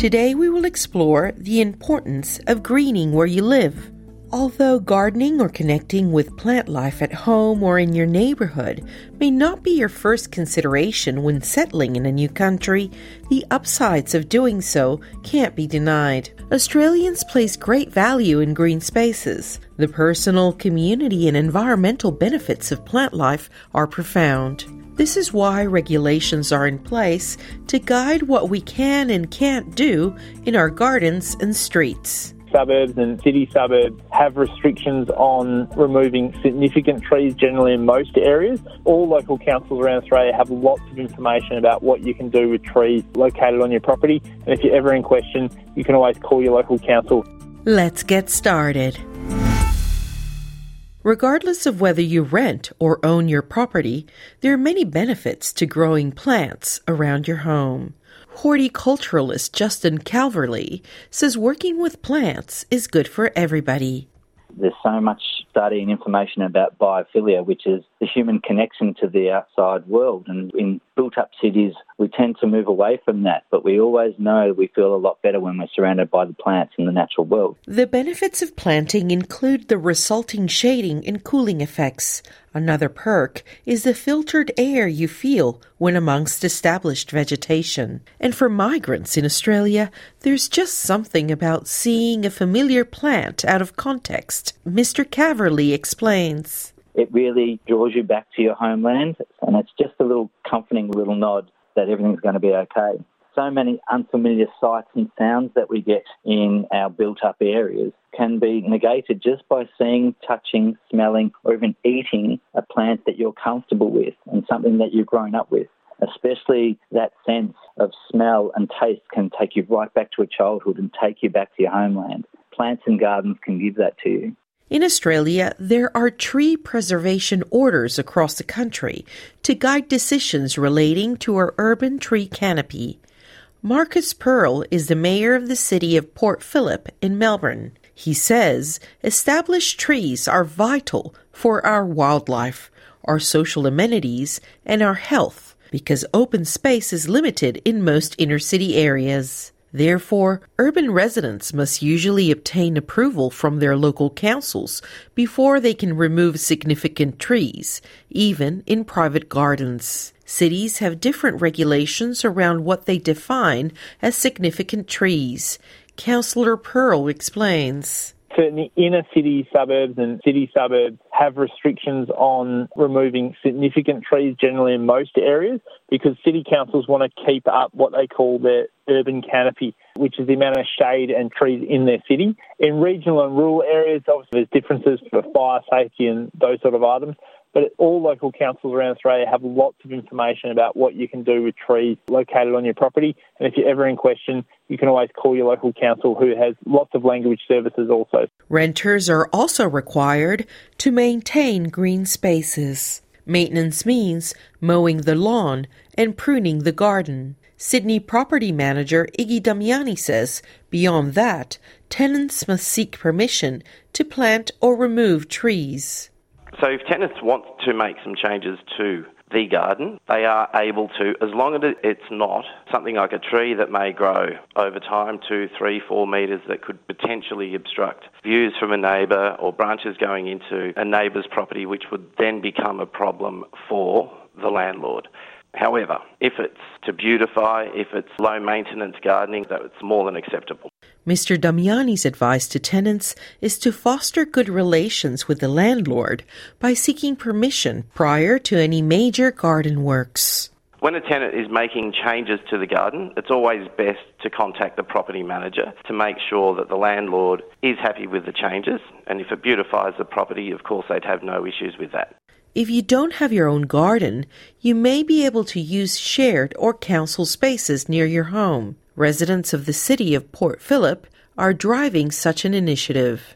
Today we will explore the importance of greening where you live. Although gardening or connecting with plant life at home or in your neighborhood may not be your first consideration when settling in a new country, the upsides of doing so can't be denied. Australians place great value in green spaces. The personal, community, and environmental benefits of plant life are profound. This is why regulations are in place to guide what we can and can't do in our gardens and streets. Suburbs and city suburbs have restrictions on removing significant trees generally in most areas. All local councils around Australia have lots of information about what you can do with trees located on your property. And if you're ever in question, you can always call your local council. Let's get started. Regardless of whether you rent or own your property, there are many benefits to growing plants around your home. Horticulturalist Justin Calverley says working with plants is good for everybody. There's so much study and information about biophilia, which is the human connection to the outside world. And in built up cities, we tend to move away from that, but we always know we feel a lot better when we're surrounded by the plants in the natural world. The benefits of planting include the resulting shading and cooling effects. Another perk is the filtered air you feel when amongst established vegetation. And for migrants in Australia, there's just something about seeing a familiar plant out of context. Mr. Calverley explains. It really draws you back to your homeland, and it's just a little comforting little nod that everything's going to be okay. So many unfamiliar sights and sounds that we get in our built up areas can be negated just by seeing, touching, smelling, or even eating a plant that you're comfortable with and something that you've grown up with. Especially that sense of smell and taste can take you right back to a childhood and take you back to your homeland. Plants and gardens can give that to you. In Australia, there are tree preservation orders across the country to guide decisions relating to our urban tree canopy. Marcus Pearl is the mayor of the city of Port Phillip in Melbourne. He says established trees are vital for our wildlife, our social amenities, and our health because open space is limited in most inner city areas. Therefore, urban residents must usually obtain approval from their local councils before they can remove significant trees, even in private gardens. Cities have different regulations around what they define as significant trees. Councillor Pearl explains certainly inner city suburbs and city suburbs have restrictions on removing significant trees generally in most areas because city councils want to keep up what they call their urban canopy, which is the amount of shade and trees in their city. In regional and rural areas, obviously there's differences for fire safety and those sort of items. But all local councils around Australia have lots of information about what you can do with trees located on your property. And if you're ever in question, you can always call your local council who has lots of language services also. Renters are also required to maintain green spaces. Maintenance means mowing the lawn and pruning the garden. Sydney property manager Iggy Damiani says beyond that, tenants must seek permission to plant or remove trees. So if tenants want to make some changes to the garden, they are able to, as long as it's not something like a tree that may grow over time, two, three, four metres that could potentially obstruct views from a neighbour or branches going into a neighbour's property, which would then become a problem for the landlord. However, if it's to beautify, if it's low maintenance gardening, that it's more than acceptable. Mr. Damiani's advice to tenants is to foster good relations with the landlord by seeking permission prior to any major garden works. When a tenant is making changes to the garden, it's always best to contact the property manager to make sure that the landlord is happy with the changes. And if it beautifies the property, of course, they'd have no issues with that. If you don't have your own garden, you may be able to use shared or council spaces near your home. Residents of the city of Port Phillip are driving such an initiative.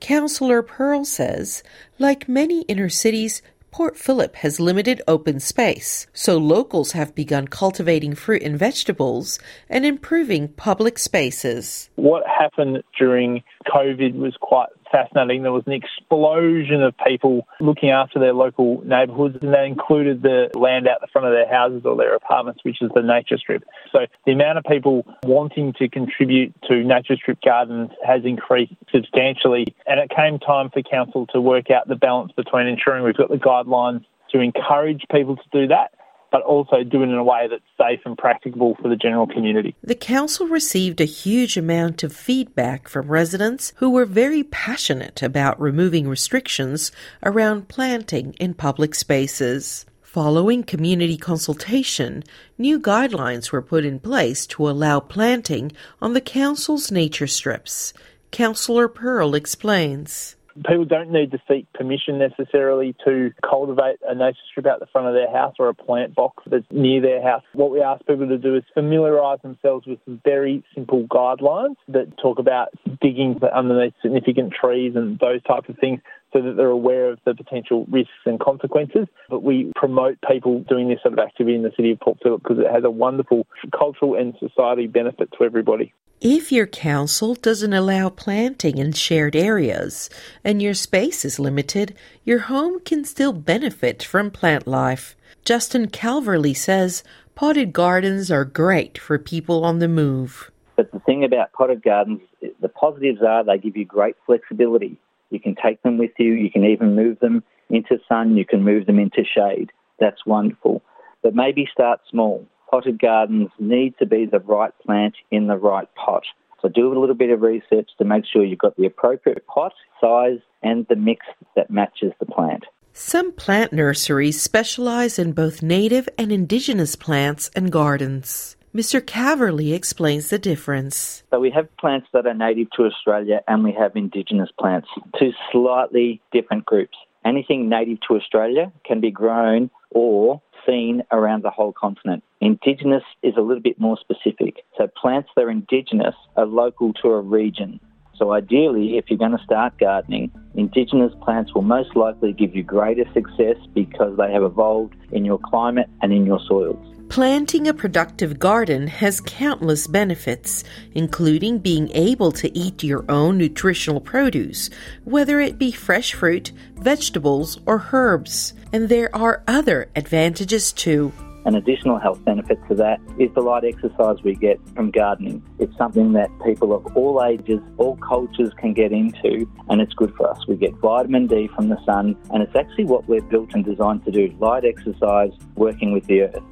Councillor Pearl says, like many inner cities, Port Phillip has limited open space, so locals have begun cultivating fruit and vegetables and improving public spaces. What happened during COVID was quite fascinating. There was an explosion of people looking after their local neighbourhoods, and that included the land out the front of their houses or their apartments, which is the nature strip. So the amount of people wanting to contribute to nature strip gardens has increased substantially, and it came time for council to work out the balance between ensuring we've got the guidelines to encourage people to do that but also do it in a way that's safe and practicable for the general community. The council received a huge amount of feedback from residents who were very passionate about removing restrictions around planting in public spaces. Following community consultation, new guidelines were put in place to allow planting on the council's nature strips. Councillor Pearl explains. People don't need to seek permission necessarily to cultivate a nature strip out the front of their house or a plant box that's near their house. What we ask people to do is familiarise themselves with some very simple guidelines that talk about digging underneath significant trees and those types of things so that they're aware of the potential risks and consequences. But we promote people doing this sort of activity in the city of Port Phillip because it has a wonderful cultural and society benefit to everybody. If your council doesn't allow planting in shared areas and your space is limited, your home can still benefit from plant life. Justin Calverley says potted gardens are great for people on the move. But the thing about potted gardens, the positives are they give you great flexibility. You can take them with you, you can even move them into sun, you can move them into shade. That's wonderful. But maybe start small potted gardens need to be the right plant in the right pot. So do a little bit of research to make sure you've got the appropriate pot, size, and the mix that matches the plant. Some plant nurseries specialize in both native and indigenous plants and gardens. Mr. Calverley explains the difference. So we have plants that are native to Australia and we have indigenous plants, two slightly different groups. Anything native to Australia can be grown or seen around the whole continent. Indigenous is a little bit more specific. So plants that are indigenous are local to a region. So ideally, if you're going to start gardening, indigenous plants will most likely give you greater success because they have evolved in your climate and in your soils. Planting a productive garden has countless benefits, including being able to eat your own nutritional produce, whether it be fresh fruit, vegetables, or herbs. And there are other advantages too. An additional health benefit to that is the light exercise we get from gardening. It's something that people of all ages, all cultures can get into, and it's good for us. We get vitamin D from the sun, and it's actually what we're built and designed to do light exercise, working with the earth.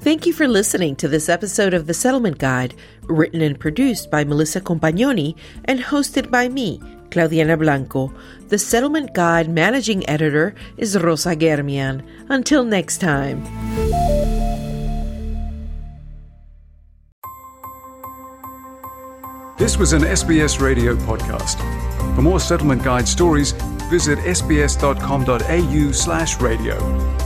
Thank you for listening to this episode of The Settlement Guide, written and produced by Melissa Compagnoni and hosted by me, Claudiana Blanco. The Settlement Guide managing editor is Rosa Germian. Until next time. This was an SBS radio podcast. For more Settlement Guide stories, visit sbs.com.au slash radio.